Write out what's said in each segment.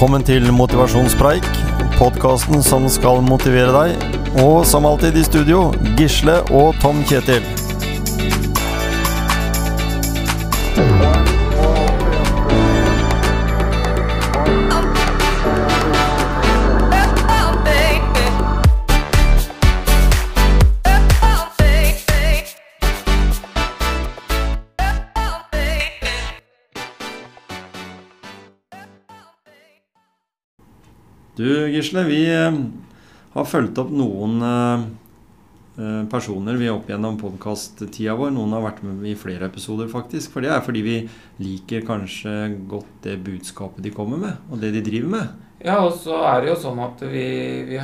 Velkommen til Motivasjonspreik, podkasten som skal motivere deg. Og som alltid i studio, Gisle og Tom Kjetil. Du Gisle, vi eh, har fulgt opp noen eh, eh, personer vi opp gjennom podkast-tida vår. Noen har vært med i flere episoder, faktisk. For det er fordi vi liker kanskje godt det budskapet de kommer med, og det de driver med. Ja, og så er det jo sånn at vi, vi,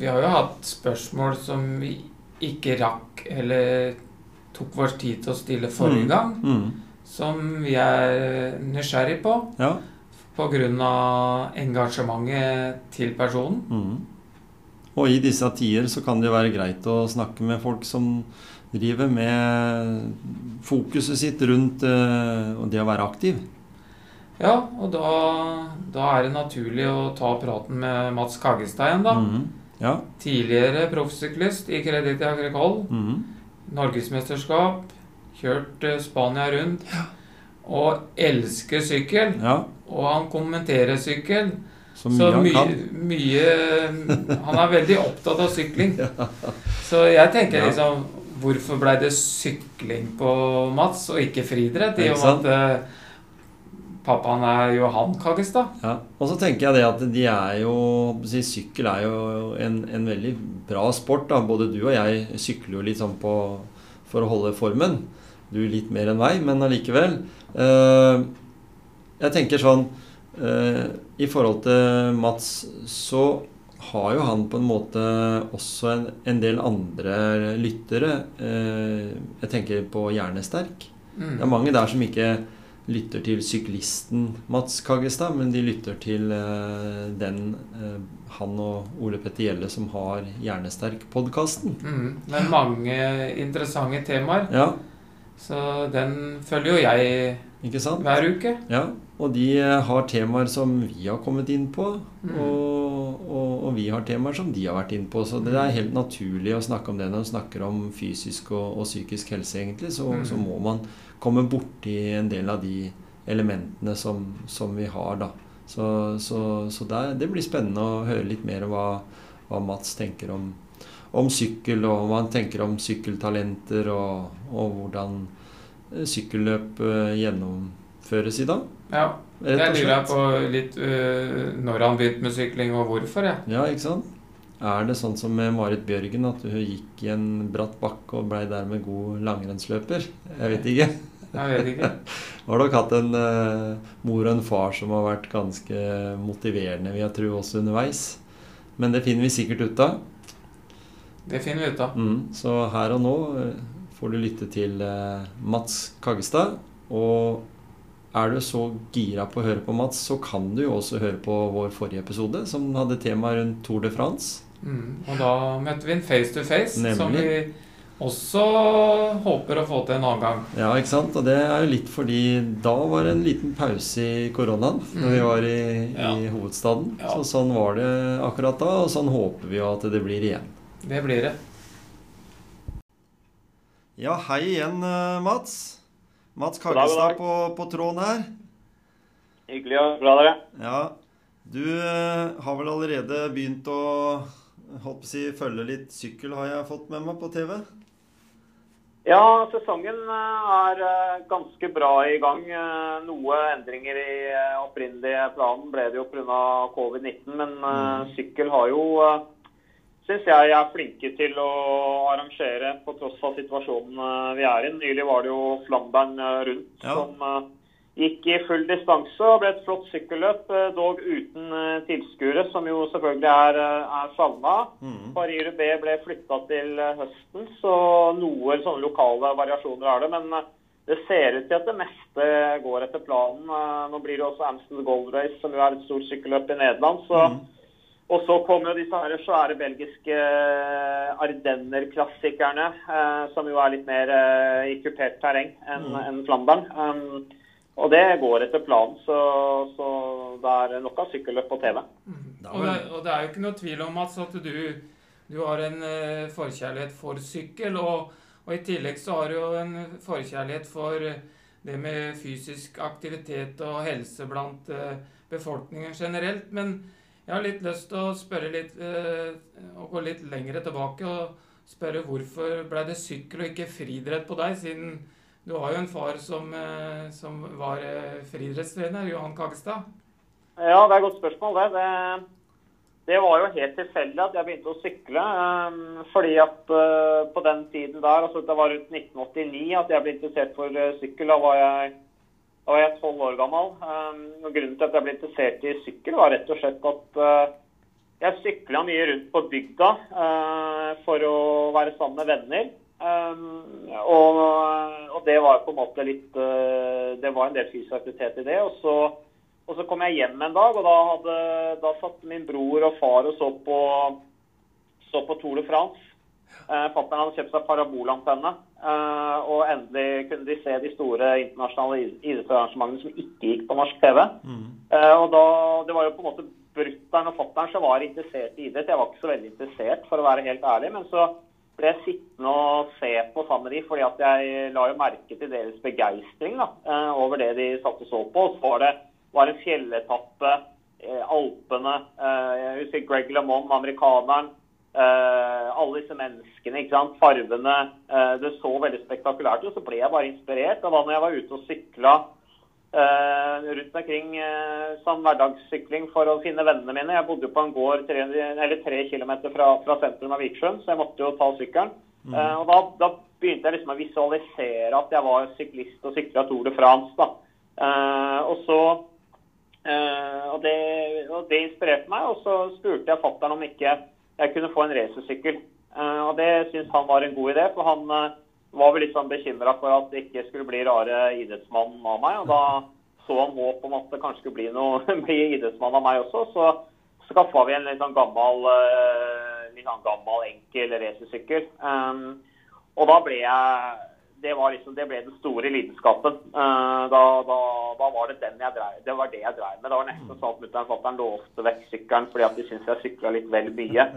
vi har jo hatt spørsmål som vi ikke rakk eller tok vår tid til å stille forrige Mm, gang, Mm. som vi er nysgjerrig på Ja. Pga. engasjementet til personen. Mm. Og i disse tider så kan det jo være greit å snakke med folk som driver med fokuset sitt rundt uh, det å være aktiv. Ja, og da, da er det naturlig å ta praten med Mats Kagestein da. Mm. Ja. Tidligere proffsyklist i Credit Agricol. Mm. Norgesmesterskap. Kjørt eh, Spania rundt. Og elsker sykkel. ja. Og han kommenterer sykkel. Så mye han mye, kan. mye Han er veldig opptatt av sykling. Så jeg tenker liksom Hvorfor ble det sykling på Mats, og ikke friidrett? I og med at eh, pappaen er Johan Kaggestad. Ja. Og så tenker jeg det at de er jo Sykkel er jo en, en veldig bra sport. da. Både du og jeg sykler jo litt sånn på for å holde formen. Du litt mer enn meg, men allikevel. Eh, jeg tenker sånn eh, I forhold til Mats så har jo han på en måte også en, en del andre lyttere. Eh, jeg tenker på Hjernesterk. Mm. Det er mange der som ikke lytter til syklisten Mats Kaggestad, men de lytter til eh, den eh, han og Ole Petter Gjelle som har Hjernesterk-podkasten. Mm. er mange interessante temaer. Ja, Så den følger jo jeg hver uke. Ja, og de eh, har temaer som vi har kommet inn på, Mm. og, og, og vi har temaer som de har vært inn på. Så det er helt naturlig å snakke om det når man snakker om fysisk og, og psykisk helse, egentlig. Så, Mm. så må man komme borti en del av de elementene som, som vi har, da. Så, så, så der, det blir spennende å høre litt mer om hva, hva Mats tenker om, om sykkel, og hva han tenker om sykkeltalenter, og, og hvordan eh, sykkelløp eh, gjennomføres i dag. Ja. Jeg lurer på litt uh, når han begynte med sykling, og hvorfor. jeg. Ja, ikke sant? Er det sånn som med Marit Bjørgen, at hun gikk i en bratt bakke og blei dermed god langrennsløper? Jeg vet ikke. Jeg vet ikke. Har nok hatt en uh, mor og en far som har vært ganske motiverende, vil jeg tro, også underveis? Men det finner vi sikkert ut av. Det finner vi ut av. Mm, så her og nå eh, får du lytte til uh, Mats Kaggestad. Og er du så gira på å høre på Mats, så kan du jo også høre på vår forrige episode, som hadde tema rundt Tour de France. Mm. Og da møtte vi en face to face, som vi også håper å få til en annen gang. Ja, ikke sant? Og det er jo litt fordi da var det en liten pause i koronaen når vi Mm. var i, Ja. i hovedstaden. Ja. Så sånn var det akkurat da, og sånn håper vi jo at det blir igjen. Det blir det. Ja, hei igjen, eh, Mats. Mats Kaggestad på, på tråden her. Hyggelig å bra dere. Ja, du eh, har vel allerede begynt å håper si, følge litt sykkel, har jeg fått med meg på TV? Ja, sesongen eh, er eh, ganske bra i gang. Noe endringer i opprinnelige planen ble det jo pga. covid-19, men eh, sykkel har jo Syns jeg er flinke til å arrangere på tross av situasjonen eh, vi er i. Nylig var det jo Flandern eh, rundt Ja. som eh, gikk i full distanse og ble et flott sykkelløp, dog uten tilskuere, som jo selvfølgelig er, er savna. Mm. Paris-Roubais ble flytta til høsten, så noen sånne lokale variasjoner er det. Men det ser ut til at det meste går etter planen. Nå blir det også Amston Gold Race, som jo er et stort sykkelløp i Nederland. så Mhm. Og så kommer jo disse her svære belgiske eh, Ardenner-klassikerne, eh, som jo er litt mer eh, i kupert terreng enn Mm. en Flandern. Um, og det går etter planen, så, så det er nok av sykkelløp på TV. Mm. Og, det, og, det, er jo ikke noe tvil om Mats, at du, du har en uh, forkjærlighet for sykkel. Og, og, i tillegg så har du jo en forkjærlighet for det med fysisk aktivitet og helse blant uh, befolkningen generelt. Men jeg har litt lyst til å spørre litt, å og gå litt lengre tilbake og spørre hvorfor ble det sykkel og ikke friidrett på deg, siden du har jo en far som, eh, som var eh, friidrettstrener, Johan Kagestad. Ja, det er et godt spørsmål, det. det. det. var jo helt tilfeldig at jeg begynte å sykle. Um, fordi at på den tiden der, altså det var rundt 1989 at jeg ble interessert for sykkel. Da var jeg da var jeg tolv år gammel. Um, og Grunnen til at jeg ble interessert i sykkel, var rett og slett at uh, jeg sykla mye rundt på bygda for å være sammen med venner. Um, og, det var på en måte litt uh, Det var en del fysisk aktivitet i det. Og så, og så, kom jeg hjem en dag, og da, hadde, da satt min bror og far og så på, så på Tour de France. Uh, Fattern hadde kjøpt seg parabolantenne, og endelig kunne de se de store internasjonale idrettsarrangementene som ikke gikk på norsk TV. Mm. Uh, og da, Det var jo på en måte brutter'n og fatter'n som var interessert i idrett. Jeg var ikke så veldig interessert, for å være helt ærlig. men så ble jeg sittende og se på sammen med de, fordi at jeg la jo merke til deres begeistring eh, over det de satt og så på. Så var det var en fjelletappe, eh, Alpene eh, Jeg husker Greg LeMond, amerikaneren. Alle disse menneskene, ikke sant? farvene. det så veldig spektakulært ut. Så ble jeg bare inspirert. Og da når jeg var ute og sykla Uh, rundt omkring som hverdagssykling for å finne vennene mine. Jeg bodde jo på en gård tre, eller tre km fra, fra, sentrum av Vikersund, så jeg måtte jo ta sykkelen. Mm. Og da, da, begynte jeg liksom å visualisere at jeg var syklist og sykla Tour de France. da. og så og det, og, det, inspirerte meg, og så spurte jeg fatter'n om ikke jeg kunne få en racersykkel. og det syns han var en god idé, for han var vel litt sånn bekymra for at det ikke skulle bli rare idrettsmannen av meg. og Da så han håp om at det kanskje skulle bli, noe, bli idrettsmann av meg også. Så skaffa vi en litt sånn gammel, eh, litt sånn gammel enkel racersykkel. Um, og da ble jeg det, var liksom, det ble den store lidenskapen. Uh, da, da, da, var det den jeg drev, det var det jeg drev med. Det var nesten sånn at mutter'n og fatter'n låste vekk sykkelen fordi at de syntes jeg sykla litt vel mye.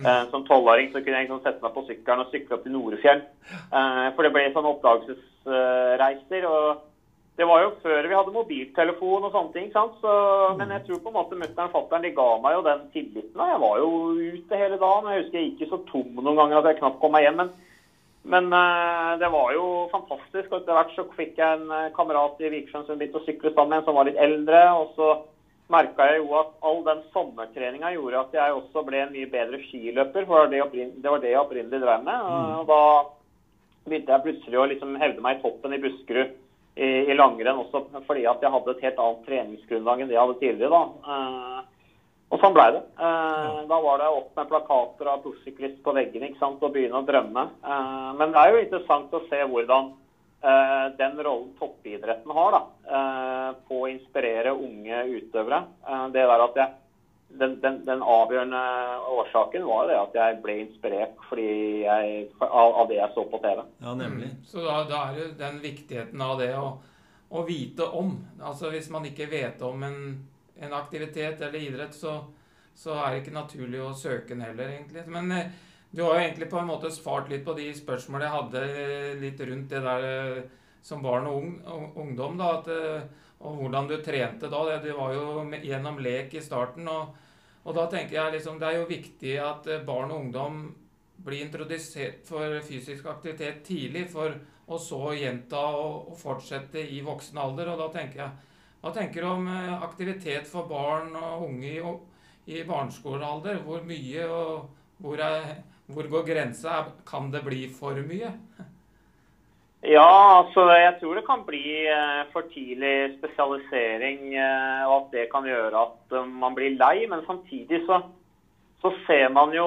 Uh, som tolvåring så kunne jeg liksom sette meg på sykkelen og sykle opp til Norefjell. Uh, for det ble sånne oppdagelsesreiser. og det var jo før vi hadde mobiltelefon og sånne ting. sant? Så, men jeg tror på en måte mutter'n og fatter'n ga meg jo den tilliten. Jeg var jo ute hele dagen. Jeg husker jeg gikk så tom noen ganger at jeg knapt kom meg hjem. Men, men uh, det var jo fantastisk. og Etter hvert så fikk jeg en kamerat i Vikersund som begynte å sykle sammen med en som var litt eldre. og så merka jeg jo at all den sommertreninga gjorde at jeg også ble en mye bedre skiløper. For det, var det jeg opprinnelig drev med. Mm. Og da begynte jeg plutselig å liksom hevde meg i toppen i Buskerud i, i langrenn også fordi at jeg hadde et helt annet treningsgrunnlag enn det jeg hadde tidligere. da. Og sånn blei det. Eh, da var det opp med plakater av proffsyklist på veggen ikke sant, og begynne å drømme. Eh, men det er jo interessant å se hvordan Eh, den rollen toppidretten har da, eh, på å inspirere unge utøvere. Eh, det der at jeg, den, den, den, avgjørende årsaken var det at jeg ble inspirert jeg, av, av, det jeg så på TV. Ja, nemlig. Mm. Så da, da, er det den viktigheten av det å, å, vite om. Altså Hvis man ikke vet om en, en aktivitet eller idrett, så, så, er det ikke naturlig å søke den heller, egentlig. Men du har jo egentlig på en måte svart litt på de spørsmålene jeg hadde eh, litt rundt det der eh, som barn og ung, ungdom. da, at, eh, Og hvordan du trente da. Det, var jo gjennom lek i starten. Og, og, da tenker jeg liksom det er jo viktig at barn og ungdom blir introdusert for fysisk aktivitet tidlig, for å så gjenta og fortsette i voksen alder. Og da tenker jeg Hva tenker du om aktivitet for barn og unge i, i barneskolealder? Hvor mye og hvor er hvor går grensa? Kan det bli for mye? Ja, altså jeg tror det kan bli eh, for tidlig spesialisering. Eh, og at det kan gjøre at eh, man blir lei. Men samtidig så, så ser man jo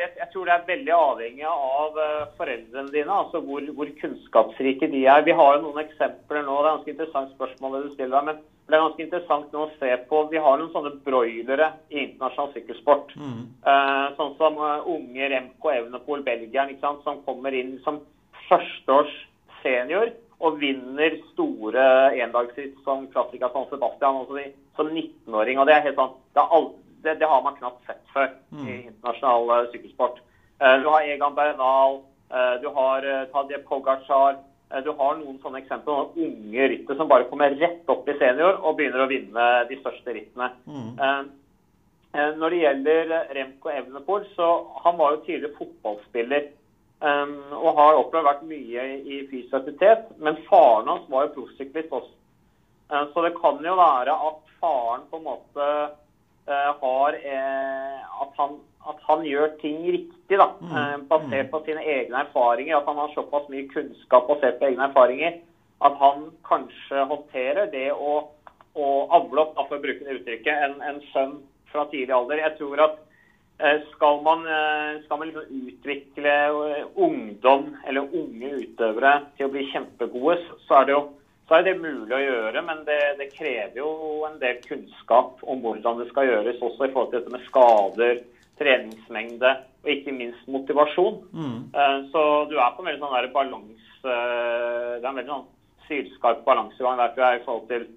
jeg, jeg, tror det er veldig avhengig av foreldrene dine. altså hvor, hvor, kunnskapsrike de er. Vi har jo noen eksempler nå. Det er ganske interessant spørsmål det du stiller. deg, men det er ganske interessant nå å se på Vi har noen sånne broilere i internasjonal sykkelsport. Mm. Uh, sånn som unge Remco Evenepool, belgieren, som kommer inn som førsteårs senior og vinner store endagsritt som Classica San Sebastian også som 19-åring. og Det er helt sånn, det, all, det, det, har man knapt sett før mm. i internasjonal uh, sykkelsport. Uh, du har Egan Bernal, uh, du har Tadje Pogacar. Du har noen sånne eksempler, noen unge ryttere som bare kommer rett opp i senior og begynner å vinne de største rittene. Mm. Når det gjelder Remco Evenepool, så han var jo tidligere fotballspiller. Og har opplevd vært mye i fysisk aktivitet. Men faren hans var jo proffsyklist også. Så det kan jo være at faren på en måte har uh, at, han, at, han, gjør ting riktig, da. Mm. basert mm. på sine egne erfaringer. At han har såpass mye kunnskap basert på egne erfaringer at han kanskje håndterer det å, å avle opp, for å bruke det uttrykket, en, en sønn fra tidlig alder. Jeg tror at Eh, skal man, eh, skal man liksom utvikle eh, ungdom eller unge utøvere til å bli kjempegode, så er det jo så er det mulig å gjøre, men det, det, krever jo en del kunnskap om hvordan det skal gjøres, også i forhold til dette med skader, treningsmengde og ikke minst motivasjon. Mm. Så du er på en veldig sånn balans, Det er en veldig sånn sylskarp balansegang der, du er i forhold til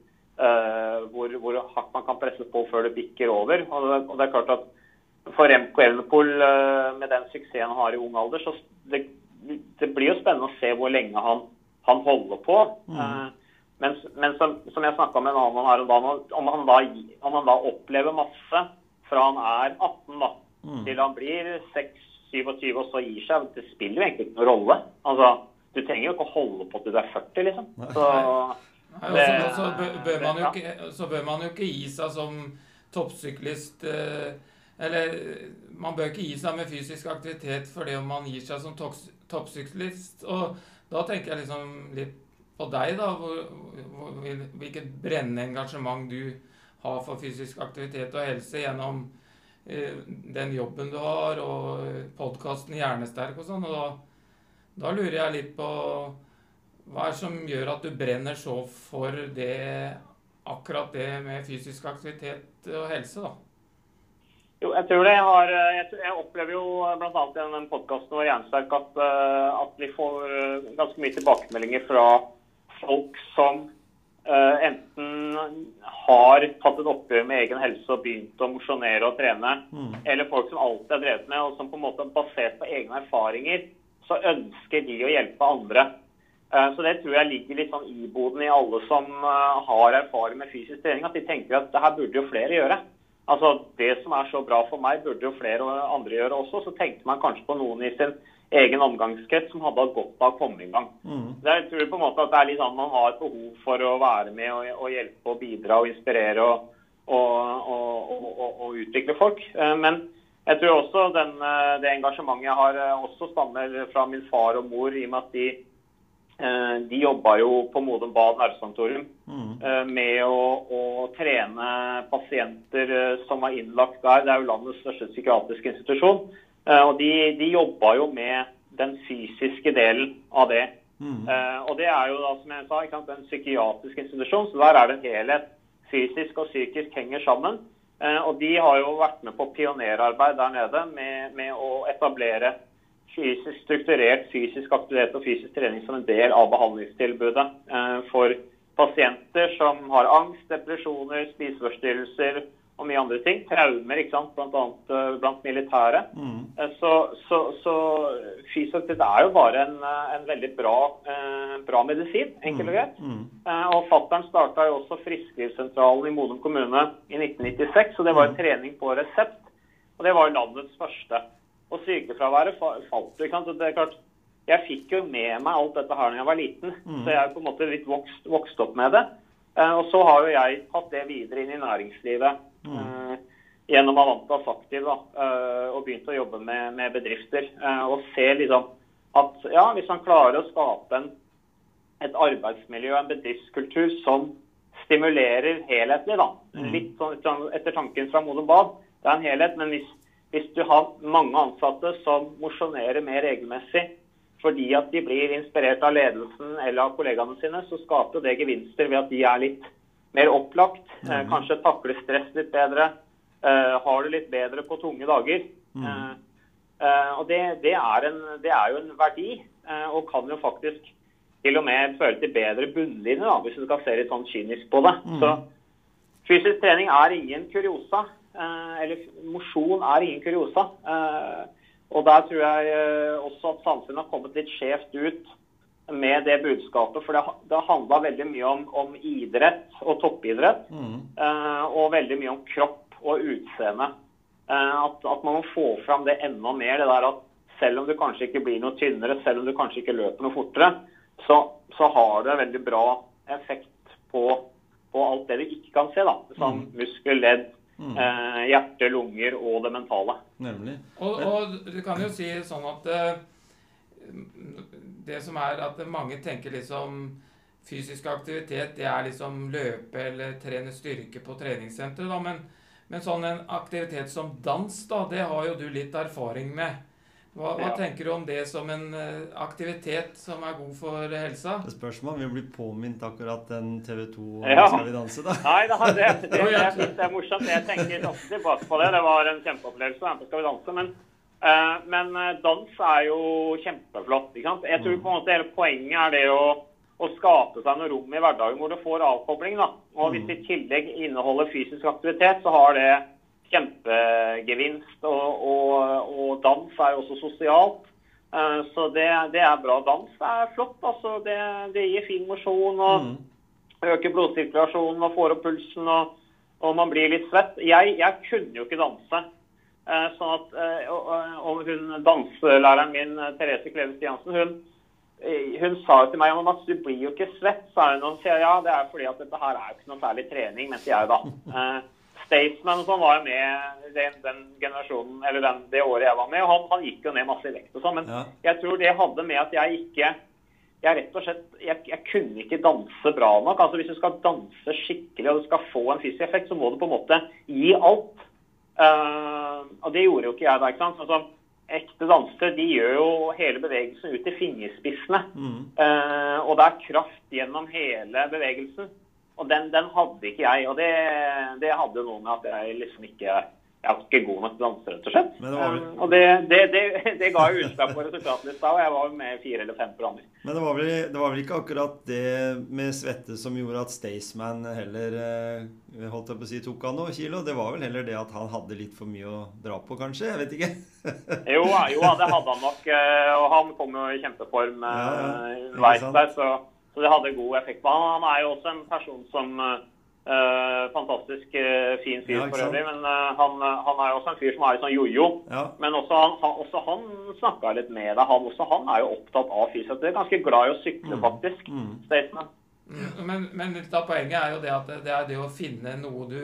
uh, hvor, hvor, hardt man kan presse på før det bikker over. Og det, og det er klart at for MK Evenepool uh, med den suksessen han har i ung alder, så det, det, blir jo spennende å se hvor lenge han, han holder på. Mm. Men, men som, som, jeg snakka med en annen her om dagen, om han, da, om han da opplever masse fra han er 18 da, mm. til han blir 6-27 og så gir seg, det spiller jo egentlig ikke noen rolle. Altså, du trenger jo ikke å holde på til du er 40, liksom. Så, det, så, bør, man jo ikke, så bør man jo ikke gi seg som toppsyklist. Eh, eller man bør ikke gi seg med fysisk aktivitet fordi om man gir seg som toppsyklist. Og da tenker jeg liksom litt på deg, da. Hvor, hvor, hvilket brennende engasjement du har for fysisk aktivitet og helse gjennom eh, den jobben du har, og podkasten Hjernesterk og sånn. Og da, da, lurer jeg litt på hva er det som gjør at du brenner så for det akkurat det med fysisk aktivitet og helse, da? Jo, jeg tror det. Jeg, har, jeg, opplever jo bl.a. den podkasten vår Jernsterk at, eh, at, vi får eh, ganske mye tilbakemeldinger fra folk som uh, enten har tatt et oppgjør med egen helse og begynt å mosjonere og trene, mm. eller folk som alltid har drevet med, og som på en måte basert på egne erfaringer, så ønsker de å hjelpe andre. Uh, så det tror jeg ligger litt sånn iboden i alle som uh, har erfaring med fysisk trening, at de tenker at det her burde jo flere gjøre. Altså, Det som er så bra for meg, burde jo flere andre gjøre også. Så tenkte man kanskje på noen i sin egen omgangskrets som hadde hatt godt av å komme i gang. Mm. Jeg tror på en måte at det er litt sånn man har et behov for å være med og, og hjelpe og bidra og inspirere og, og, og, utvikle folk. Eh, men jeg tror også den, eh, det engasjementet jeg har, eh, også stammer fra min far og mor, i og med at de de jobba jo på Modum Bad nervesanatorium mm. Med å, å, trene pasienter som var innlagt der. Det er jo landets største psykiatriske institusjon. Og de, de jobba jo med den fysiske delen av det. Mm. Og det er jo da, som jeg sa, ikke sant, en psykiatrisk institusjon, så der er det en helhet. Fysisk og psykisk henger sammen. Og de har jo vært med på pionerarbeid der nede med, med å etablere fysisk, strukturert fysisk aktivitet og fysisk trening som en del av behandlingstilbudet eh, for pasienter som har angst, depresjoner, spiseforstyrrelser og mye andre ting. Traumer, ikke sant? blant annet uh, blant militære. Mm. Uh, så, så, så fysioterapi er jo bare en, en veldig bra, eh, bra, medisin, enkelt og greit. Mm. Mm. og Fattern starta jo også Frisklivssentralen i Modum kommune i 1996, og det var en mm. trening på resept. Og det var jo landets første. Og sykefraværet falt jo. ikke sant? Det er klart, Jeg fikk jo med meg alt dette her da jeg var liten, mm. så jeg er på en måte litt vokst, vokst opp med det. Eh, og så har jo jeg tatt det videre inn i næringslivet mm. eh, gjennom Avantas Aktiv da, eh, og begynt å jobbe med, med bedrifter. Eh, og se liksom at ja, hvis han klarer å skape en, et arbeidsmiljø og en bedriftskultur som stimulerer helhetlig, da, mm. litt sånn etter tanken fra Modum Bad, det er en helhet, men hvis hvis du har mange ansatte som mosjonerer mer regelmessig fordi at de blir inspirert av ledelsen eller av kollegaene sine, så skaper det gevinster ved at de er litt mer opplagt, mm. kanskje takler stress litt bedre, uh, har det litt bedre på tunge dager. Mm. Og det, det, er en, det, er jo en verdi, og kan jo faktisk til og med føre til bedre bunnlinje, da, hvis du skal se litt sånn kynisk på det. Mm. Så fysisk trening er ingen kuriosa. Eh, eller mosjon er ingen kuriosa. Eh, og der tror jeg eh, også at samfunnet har kommet litt skjevt ut med det budskapet. For det, det handla veldig mye om, om idrett og toppidrett. Mm. eh, og veldig mye om kropp og utseende. Eh, at, at man må få fram det enda mer. Det der at selv om du kanskje ikke blir noe tynnere, selv om du kanskje ikke løper noe fortere, så, så har det veldig bra effekt på, på alt det du ikke kan se. da, Som muskel, ledd, Mm. eh, hjerte, lunger og det mentale. Nemlig. Og, og du kan jo si sånn at eh, det som er at mange tenker liksom fysisk aktivitet, det er liksom løpe eller trene styrke på treningssenteret, da. Men, men sånn en aktivitet som dans, da, det har jo du litt erfaring med. Hva, hva Ja. tenker du om det som en eh, aktivitet som er god for helsa? Det spørs om vi blir bli påminnet akkurat den TV 2 Ja. Skal vi danse, da. Nei, det, det, det, det, det er morsomt. Jeg tenker ofte tilbake på det. Det var en kjempeopplevelse å være med på Skal vi danse. Men, men eh, dans er jo kjempeflott. ikke sant? Jeg tror på en måte hele poenget er det å, å skape seg noe rom i hverdagen hvor du får avkobling. da. Og hvis det i tillegg inneholder fysisk aktivitet, så har det kjempegevinst. Og, og, og dans er jo også sosialt. Eh, Så det, det er bra. Dans er flott. altså. Det, det gir fin mosjon. og Mm. øker blodsirkulasjonen og får opp pulsen, og, og man blir litt svett. Jeg, jeg kunne jo ikke danse. Eh, sånn at, eh, og, og hun danselæreren min, eh, Therese Kleve Stiansen, hun, eh, hun sa jo til meg at du blir jo ikke svett, sa hun. Og sier ja, det er fordi at dette her er jo ikke noe særlig trening, mente jeg da. Eh, Staysman sånn var med den, den generasjonen, eller den, det året jeg var med, han, han gikk jo ned masse i vekt og sånn. Men Ja. jeg tror det hadde med at jeg ikke jeg rett og slett, jeg, jeg kunne ikke danse bra nok. Altså Hvis du skal danse skikkelig og du skal få en fysisk effekt, så må du på en måte gi alt. Eh, og det gjorde jo ikke jeg da. ikke sant? Altså, ekte dansere de gjør jo hele bevegelsen ut til fingerspissene. Mm. Uh, og det er kraft gjennom hele bevegelsen. Og den, den hadde ikke jeg. Og det, det hadde noe med at jeg liksom ikke jeg var ikke god nok danser, rett og slett. Men det var Eh, og det, det, det, det ga jo utslag på resultatlista, og jeg var med fire eller fem programmer. Men det var, vel, det var vel ikke akkurat det med svette som gjorde at Staysman heller eh, holdt jeg på å si, tok av noe kilo? Det var vel heller det at han hadde litt for mye å dra på, kanskje? Jeg vet ikke. Jo, jo det hadde han nok. eh, Og han kom jo i kjempeform Ja, ja. underveis der, så, så det hadde god effekt på han. Han er jo også en person som eh, Fantastisk uh, fin fyr Ja, for øvrig, men uh, han, han er jo også en fyr som er litt sånn jojo. Ja. Men også han, han, også han snakka litt med deg. Han, også han er jo opptatt av fysioterapi. Det er ganske glad i å sykle, Mm. faktisk. Mm. Mm, Men, men litt av poenget er jo det at det er det å finne noe du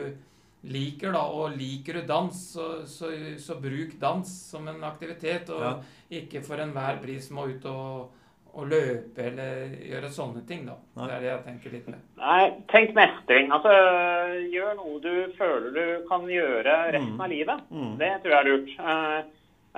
liker, da. Og liker du dans, så, så, så bruk dans som en aktivitet. Og Ja. ikke for enhver pris må ut og, og løpe eller gjøre sånne ting, da. Nei. Det er det jeg tenker litt med. Nei, tenk mestring. Altså, gjør noe du føler du kan gjøre resten Mm. av livet. Mm. Det tror jeg er lurt. Eh,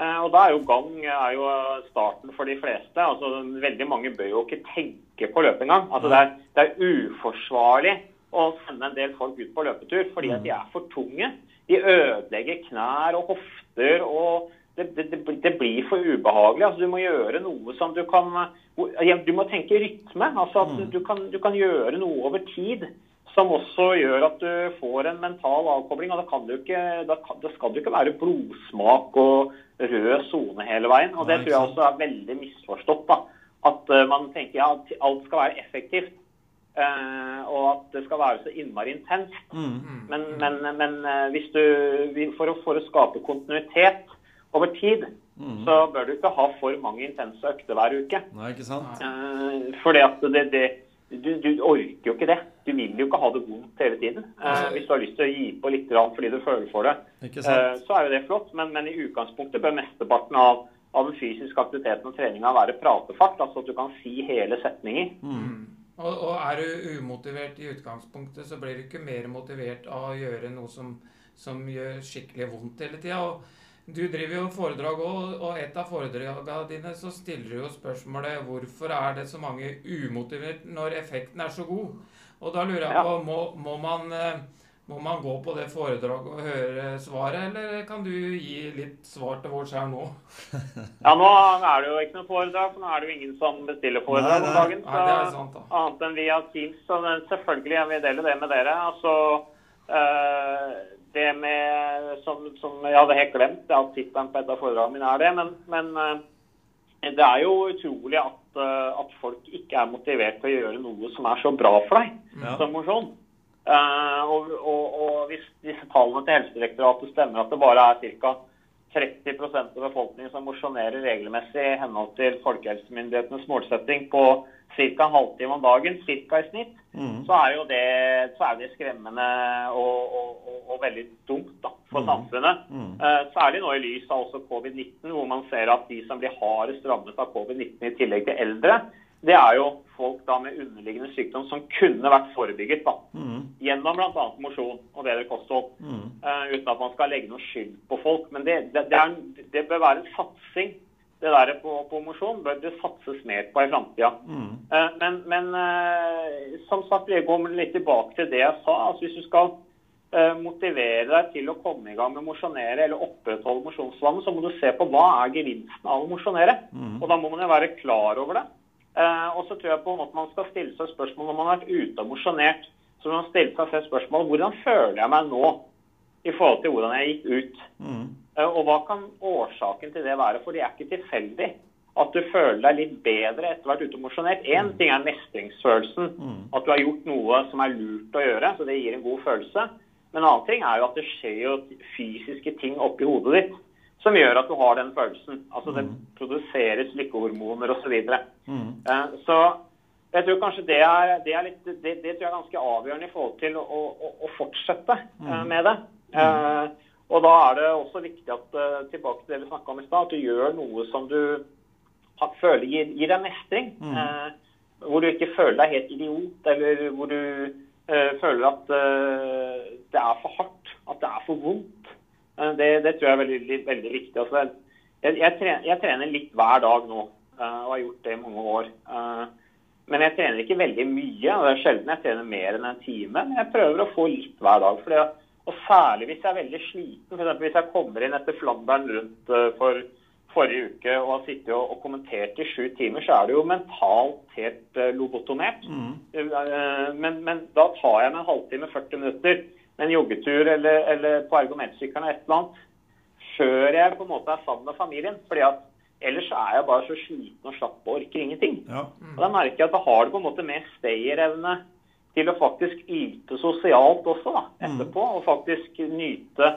eh, og da er jo gang er jo starten for de fleste. Altså, veldig mange bør jo ikke tenke på løp engang. Altså, det, er, det er uforsvarlig å sende en del folk ut på løpetur fordi at de er for tunge. De ødelegger knær og hofter. og det, det, det, blir- for ubehagelig. Altså, du må gjøre noe som du kan Du må tenke rytme. altså at Mm. du, kan, du kan gjøre noe over tid som også gjør at du får en mental avkobling. og Da, kan du ikke, da, kan, da skal det ikke være blodsmak og rød sone hele veien. og Det tror jeg også er veldig misforstått. da, At eh, man tenker ja, at alt skal være effektivt. Uh, og at det skal være så innmari intenst. Mm. Mm. Men, men, men uh, hvis du, for, å, for å skape kontinuitet over tid, Mm. så bør du ikke ha for mange intense økter hver uke. Nei, ikke sant? Eh, fordi at det, det du, du orker jo ikke det. Du vil jo ikke ha det vondt hele tiden. Eh, hvis du har lyst til å gi på litt fordi du føler for det, Ikke eh, så er jo det flott. Men, men i utgangspunktet bør mesteparten av, av den fysiske aktiviteten og treninga være pratefart. Altså at du kan si hele setninger. Mm. Mm. Og, og er du umotivert i utgangspunktet, så blir du ikke mer motivert av å gjøre noe som, som gjør skikkelig vondt hele tida. Du driver jo foredrag òg, og et av foredragene dine så stiller du jo spørsmålet hvorfor er det så mange umotivert når effekten er så god? Og da lurer jeg på, må, må man eh, må man gå på det foredraget og høre svaret, eller kan du gi litt svar til vårs her nå? Ja, nå er det jo ikke noe foredrag, for nå er det jo ingen som bestiller foredrag om dagen. dagen. Nei, det sant, da. Annet enn via Teams. Så selvfølgelig jeg vil dele det med dere. Altså, eh, det med, som, som jeg hadde helt glemt, at tittelen på et av foredragene mine er det. Men, men eh, det er jo utrolig at, eh, at folk ikke er motivert til å gjøre noe som er så bra for deg Ja. som mosjon. Uh, og, og, og hvis disse tallene til Helsedirektoratet stemmer at det bare er ca. 30% av befolkningen som mosjonerer regelmessig i henhold til folkehelsemyndighetenes målsetting på ca. en halvtime om dagen, ca. i snitt, Mm. så er det, så er det skremmende og, og, og, og veldig dumt da, for Mm. samfunnet. Mm. Eh, særlig nå i lys av også covid-19, hvor man ser at de som blir hardest rammet av covid-19 i tillegg til eldre, det er jo folk da med underliggende sykdom som kunne vært forebygget da, Mm. gjennom bl.a. mosjon og bedre kosthold. Mm. Uh, uten at man skal legge noe skyld på folk. Men det, det, det, er, det bør være en satsing. Det der på, på mosjon bør det satses mer på i framtida. Mm. Uh, Men, men uh, som sagt, jeg går litt tilbake til det jeg sa. altså Hvis du skal motivere deg til å komme i gang med å mosjonere eller opprettholde mosjonsvannet, så må du se på hva er gevinsten av å mosjonere. Mm. Og da må man jo være klar over det. Eh, og så tror jeg på en måte man skal stille seg spørsmål når man har vært ute og mosjonert. Så man stille seg selv spørsmål hvordan føler jeg meg nå i forhold til hvordan jeg gikk ut. Mm. Eh, Og hva kan årsaken til det være? For det er ikke tilfeldig at du føler deg litt bedre etter å ha vært ute og mosjonert. Én ting er mestringsfølelsen, Mm. at du har gjort noe som er lurt å gjøre, så det gir en god følelse. Men en annen ting er jo at det skjer jo fysiske ting oppi hodet ditt som gjør at du har den følelsen. Altså det Mm. produseres lykkehormoner osv. Mm. Eh, Så jeg tror kanskje det er, det er, litt, det, det tror jeg er ganske avgjørende i forhold til å, å, å fortsette Mm. med det. Eh, Og da er det også viktig at tilbake til det vi snakka om i stad, at du gjør noe som du føler gir, gir deg mestring. Hvor du ikke føler deg helt idiot, eller hvor du eh, føler at det er for hardt, at det er for vondt. Eh, det, det tror jeg er veldig, veldig viktig. Altså, jeg, jeg, trener, jeg trener litt hver dag nå, eh, og har gjort det i mange år. Eh, men jeg trener ikke veldig mye. og Det er sjelden jeg trener mer enn en time. Men jeg prøver å få litt hver dag. Fordi, og særlig hvis jeg er veldig sliten. For hvis jeg kommer inn etter Flandern rundt for forrige uke og har sittet og, og kommentert i sju timer, så er det jo mentalt helt lobotomert. Mm. Men, men da tar jeg meg en halvtime, 40 minutter en joggetur eller, eller på argumentsykkelen eller et eller annet før jeg på en måte er sammen med familien. fordi at ellers er jeg bare så sliten og slapp og orker ingenting. Ja. Og Da merker jeg at da har du på en måte mer stayerevne til å faktisk yte sosialt også da, etterpå. Og faktisk nyte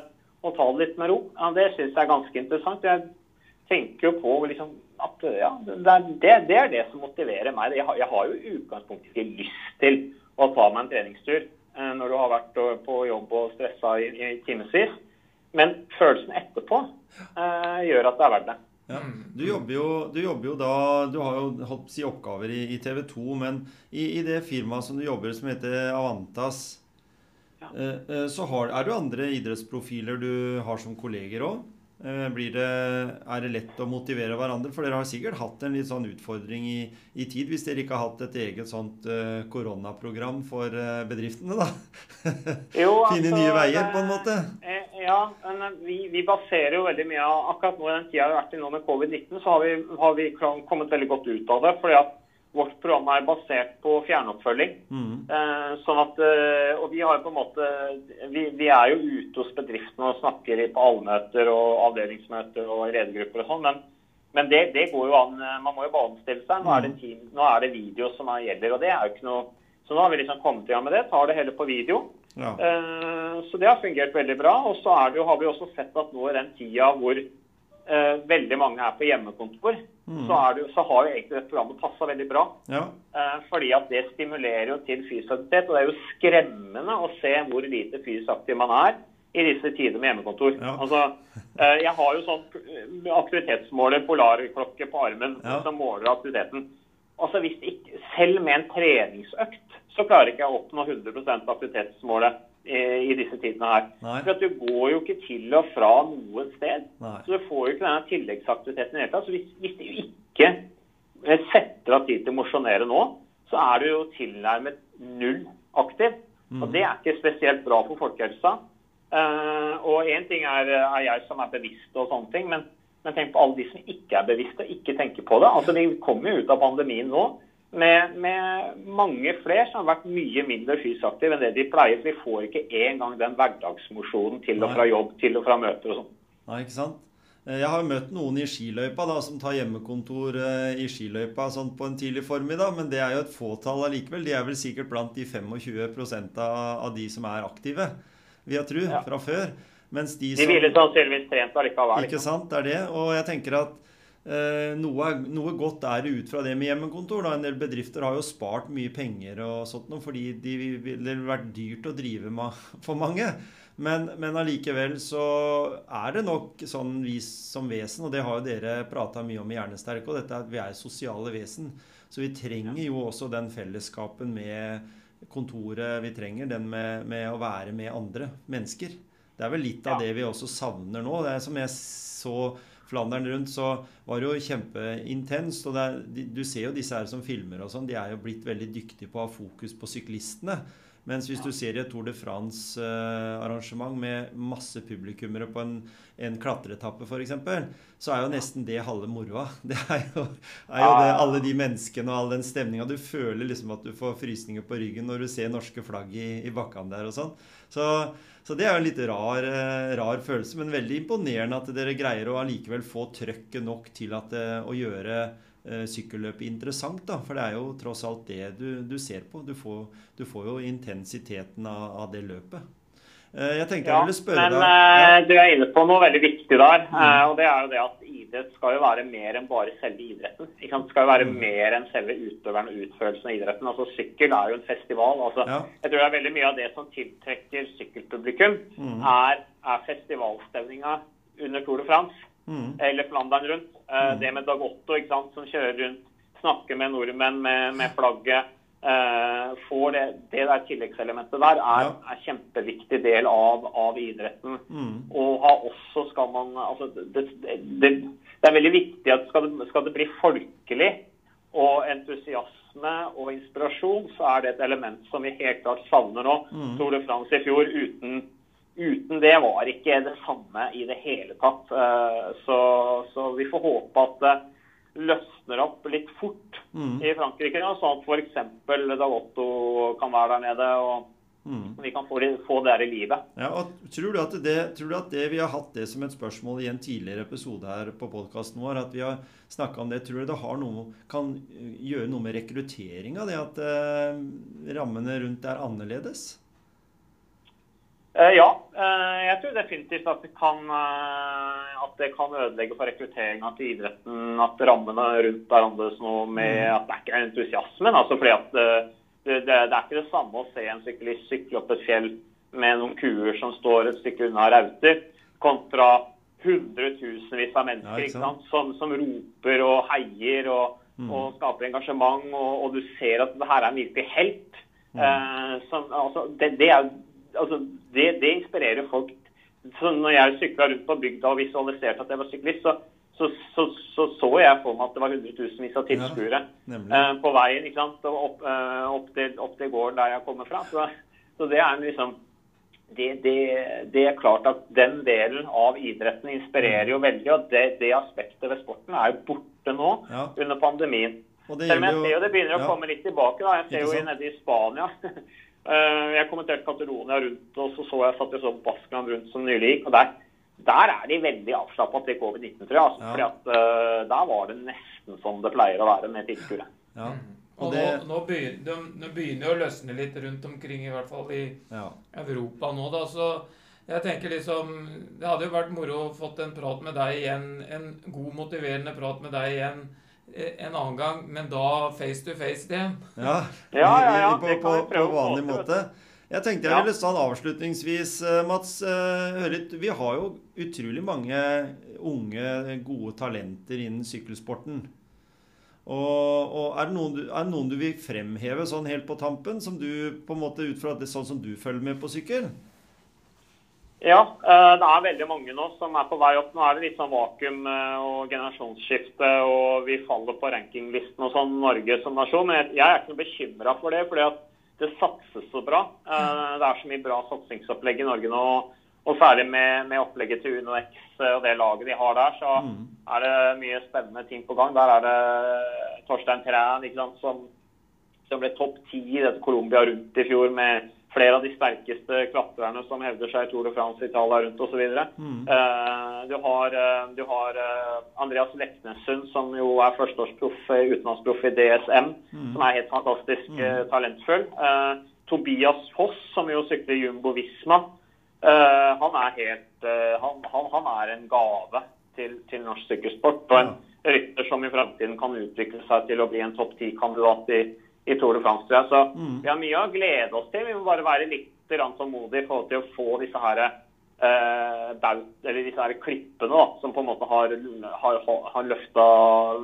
og ta det litt med ro. Ja, Det syns jeg er ganske interessant. Jeg tenker jo på liksom at ja, det er det, det er det som motiverer meg. Jeg har, jeg har jo i utgangspunktet ikke lyst til å ta meg en treningstur når du har vært på jobb og stressa i, i timevis. Men følelsen etterpå eh, gjør at det er verdt det. Ja. Du, jobber jo, du jobber jo da Du har jo holdt si oppgaver i, i TV 2, men i, i det firmaet som du jobber som heter Avantas, Ja. eh, eh, så har, er det jo andre idrettsprofiler du har som kolleger òg. Eh, blir det, er det lett å motivere hverandre? For dere har sikkert hatt en litt sånn utfordring i, i tid, hvis dere ikke har hatt et eget sånt uh, koronaprogram for uh, bedriftene, da. Jo, Finne altså, nye veier, på en måte. Eh, Ja, men vi, vi baserer jo veldig mye av Akkurat nå i den tida vi har vært i nå med covid-19, så har vi, har vi kommet veldig godt ut av det. fordi at vårt program er basert på fjernoppfølging. Mm. Eh, sånn at, eh, og vi har på en måte vi, vi er jo ute hos bedriftene og snakker i- på allmøter og avdelingsmøter og ledergrupper og sånn. Men, men det, det går jo an. eh, Man må jo bare omstille seg. Nå er det, team, nå er det video som er, gjelder. og det er jo ikke noe, Så nå har vi liksom kommet i gang med det. Tar det hele på video. Ja. Eh, Så det har fungert veldig bra. Og så er har vi også sett at nå i den tida hvor eh, veldig mange er på hjemmekontor, Mm. så, det, så har jo egentlig dette programmet passa veldig bra. ja. Eh, fordi at det stimulerer jo til fysisk aktivitet. Og det er jo skremmende å se hvor lite fysisk aktiv man er i disse tider med hjemmekontor. Ja. Altså, eh, jeg har jo sånn aktivitetsmåler, polarklokke på armen, Ja. som måler aktiviteten. Altså hvis ikke, Selv med en treningsøkt så klarer ikke jeg å oppnå 100 aktivitetsmålet i, i disse tidene her. Nei. For at du går jo ikke til og fra noe sted. Nei. Så du får jo ikke denne tilleggsaktiviteten i det hele tatt. Så hvis, hvis du ikke eh, setter av tid til å mosjonere nå, så er du jo tilnærmet null aktiv. Og Det er ikke spesielt bra for folkehelsa. Uh, og én ting er, er, jeg som er bevisst og sånne ting, men, men, tenk på alle de som ikke er bevisste og ikke tenker på det. Altså, Vi kommer jo ut av pandemien nå med, med mange flere som har vært mye mindre fysisk aktive enn det de pleier. For vi får ikke engang den hverdagsmosjonen til og fra jobb, til og fra møter og sånn. Nei, ikke sant? Eh, jeg har møtt noen i skiløypa da, som tar hjemmekontor eh, i skiløypa sånn på en tidlig formiddag, men det er jo et fåtall allikevel. De er vel sikkert blant de 25% av de som er aktive, vil jeg tro, ja. fra før. Mens de, som, de ville sannsynligvis trent allikevel. Ikke sant, det er det. Og jeg tenker at noe, noe, godt er det ut fra det med hjemmekontor. Da. En del bedrifter har jo spart mye penger og sånt fordi de ville vært dyrt å drive for mange. Men, men allikevel så er det nok sånn vi som vesen, og det har jo dere prata mye om i Hjernesterke, og dette er at vi er sosiale vesen. Så vi trenger jo også den fellesskapen med kontoret vi trenger, den med, med å være med andre mennesker. Det er vel litt av det vi også savner nå. Det er som jeg så Flandern rundt, så var det jo kjempeintenst. og er, Du ser jo disse her som filmer og sånn, de er jo blitt veldig dyktige på å ha fokus på syklistene. Mens hvis du ser i et Tour de France-arrangement med masse publikummere på en, en klatreetappe f.eks., så er jo nesten det halve moroa. Det er jo, er jo det, alle de menneskene og all den stemninga. Du føler liksom at du får frysninger på ryggen når du ser norske flagg i, i bakkene der og sånn. Så, så, det er jo en litt rar, eh, rar, følelse, men veldig imponerende at dere greier å allikevel få trøkket nok til at, eh, å gjøre sykkelløpet interessant. da, For det er jo tross alt det du, du ser på. Du får, du får, jo intensiteten av, av det løpet. Eh, jeg tenkte ja, jeg ville spørre men, deg eh, ja. Du er inne på noe veldig viktig der. Mm. og det er jo det at idrett skal jo være mer enn bare selve idretten. Det skal jo være mm. mer enn selve utøveren og utførelsen av idretten. Altså Sykkel er jo en festival. altså ja. Jeg tror det er veldig mye av det som tiltrekker sykkelpublikum, mm. er, er festivalstemninga under Tour de France. Mm. Eller Flandern rundt. Uh, mm. Det med Dag Otto ikke sant, som kjører rundt, snakker med nordmenn med, med flagget. Uh, får det, det der tilleggselementet der er, ja. er kjempeviktig del av, av idretten. Mm. Og har også skal man altså det, det, det, er veldig viktig at skal det, skal det bli folkelig og entusiasme og inspirasjon, så er det et element som vi helt klart savner nå. Mm. Tour de France i fjor uten uten det var ikke det samme i det hele tatt. Eh, så, så vi får håpe at det løsner opp litt fort mm. i Frankrike. Ja, sånn at f.eks. Dalotto kan være der nede. og mm. Vi kan få det, få det der i livet. Ja, og tror du, at det, tror du at det vi har hatt det som et spørsmål i en tidligere episode her på podkasten vår, at vi har om det, tror du det har noe, kan gjøre noe med rekrutteringa? Det at eh, rammene rundt er annerledes? Eh, ja, eh, jeg tror definitivt at det kan, eh, at det kan ødelegge for rekrutteringa til idretten. At rammene rundt er annerledes nå med mm. at det er ikke er entusiasmen. Altså fordi at det, det, det, er ikke det samme å se en syklist sykle opp et fjell med noen kuer som står et stykke unna rauter, kontra hundretusenvis av mennesker ja, som, som, roper og heier og, mm. og skaper engasjement. Og, og, du ser at det her er en virkelig helt. Mm. Eh, som, altså, det, det er altså, det, det, inspirerer folk. Så når jeg sykla rundt på bygda og visualiserte at jeg var syklist, så så, så, så, så jeg for meg at det var hundretusenvis av tilskuere ja, eh, på veien ikke sant? Opp, eh, opp, til, opp, til, gården der jeg kommer fra. Så, så det er liksom det, det, det, er klart at den delen av idretten inspirerer jo veldig. Og det, det aspektet ved sporten er jo borte nå ja. under pandemien. Selv om jeg ser jo det begynner å komme litt tilbake. da. Jeg ser jo nede i Spania jeg kommenterte Catalonia rundt, og så så jeg satt jeg så Baskeland rundt som nylig gikk. og der, der er de veldig avslappa til covid-19, tror jeg. Altså, ja. fordi at uh, Der var det nesten som det pleier å være med tilskuere. Ja. Og, det... nå, nå, begynner, nå begynner det å løsne litt rundt omkring, i hvert fall i ja. Europa nå. da, så jeg tenker liksom, Det hadde jo vært moro å fått en prat med deg igjen, en god, motiverende prat med deg igjen en annen gang, men da face to face det. Ja, ja, ja, ja. På, på, på, vanlig måte. Jeg tenkte jeg ville sånn avslutningsvis, eh, Mats, eh, høre litt Vi har jo utrolig mange unge, gode talenter innen sykkelsporten. Og, og er, det noen, er, det noen, du vil fremheve sånn helt på tampen, som du på en måte ut fra det sånn som du følger med på sykkel? Ja, eh, det er veldig mange nå som er på vei opp. Nå er det litt sånn vakuum eh, og generasjonsskifte, og vi faller på rankinglisten og sånn, Norge som nasjon. Men jeg er ikke noe bekymra for det. fordi at det satses så bra. Eh, det er så mye bra satsingsopplegg i Norge nå. Og særlig med, med opplegget til UnoX og det laget de har der, så Mm. er det mye spennende ting på gang. Der er det Torstein Træn som, som ble topp ti i dette Colombia rundt i fjor med flere av de sterkeste klatrerne som hevder seg i Tour de France, Italia rundt osv. Mm. Uh, du har, eh, du har eh, Andreas Leknessund, som jo er førsteårsproff, utenlandsproff i DSM, Mm. som er helt fantastisk eh, talentfull. Eh, Tobias Foss, som jo sykler Jumbo Visma, eh, han er helt han, han, han er en gave til, til norsk sykkelsport. Og en rytter som i fremtiden kan utvikle seg til å bli en topp ti-kandidat i, i Tour de France. tror jeg. Så Mm. vi har mye å glede oss til. Vi må bare være litt tålmodige i forhold til å få disse her eh, baut, eller disse her klippene da, som på en måte har, har, har løfta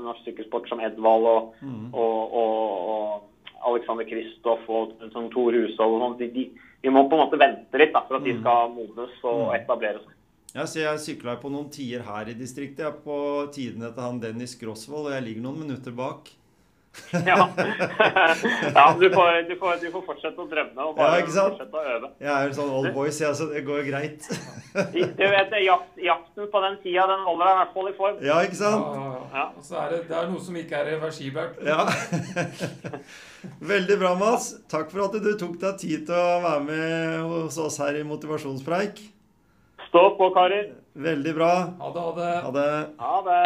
norsk sykkelsport, som Edvald og, Mm. og, og, og Alexander Kristoff og som Tor Hushold. sånn. De, de, vi må på en måte vente litt da, for at de Mm. skal modnes og Mm. etablere seg. Ser jeg sykla på noen tier her i distriktet. Jeg er på tidene til han Dennis Grosvold, og jeg ligger noen minutter bak ja. ja du, får, du, får, du, får, fortsette å drømme og bare ja, fortsette å øve. Jeg er en sånn old boy, så altså, det går greit. du vet, jakt, Jakten på den tida den holder deg i hvert fall i form. Ja, ikke sant? Ja, og så er det, det er noe som ikke er reversibelt. Ja. Veldig bra, Mats. Takk for at du tok deg tid til å være med hos oss her i Motivasjonspreik. Stå på, karer. Veldig bra. Ha det. Ha det. Ha det. Ha det.